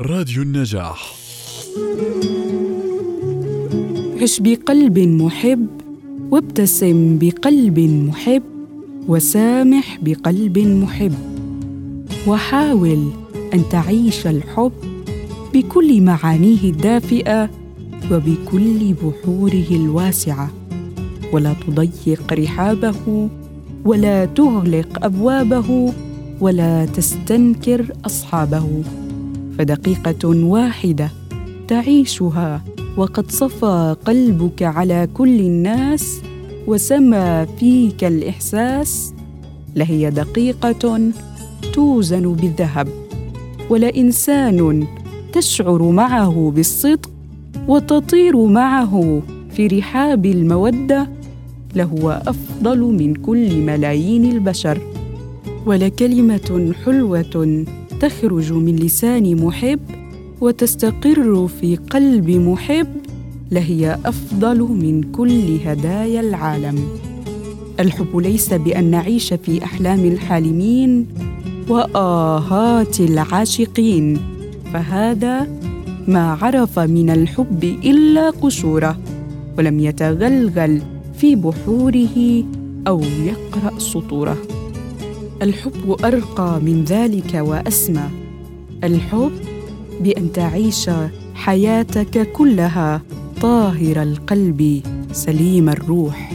راديو النجاح. عش بقلب محب وابتسم بقلب محب وسامح بقلب محب. وحاول أن تعيش الحب بكل معانيه الدافئة وبكل بحوره الواسعة. ولا تضيق رحابه ولا تغلق أبوابه ولا تستنكر أصحابه. فدقيقة واحدة تعيشها وقد صفى قلبك على كل الناس وسما فيك الإحساس. لهي دقيقة توزن بالذهب ولإنسان تشعر معه بالصدق وتطير معه في رحاب المودة. لهو أفضل من كل ملايين البشر. ولكلمة حلوة تخرج من لسان محب وتستقر في قلب محب لهي أفضل من كل هدايا العالم. الحب ليس بأن نعيش في أحلام الحالمين وآهات العاشقين فهذا ما عرف من الحب إلا قشوره ولم يتغلغل في بحوره أو يقرأ سطوره. الحب أرقى من ذلك وأسمى. الحب بأن تعيش حياتك كلها طاهر القلب سليم الروح.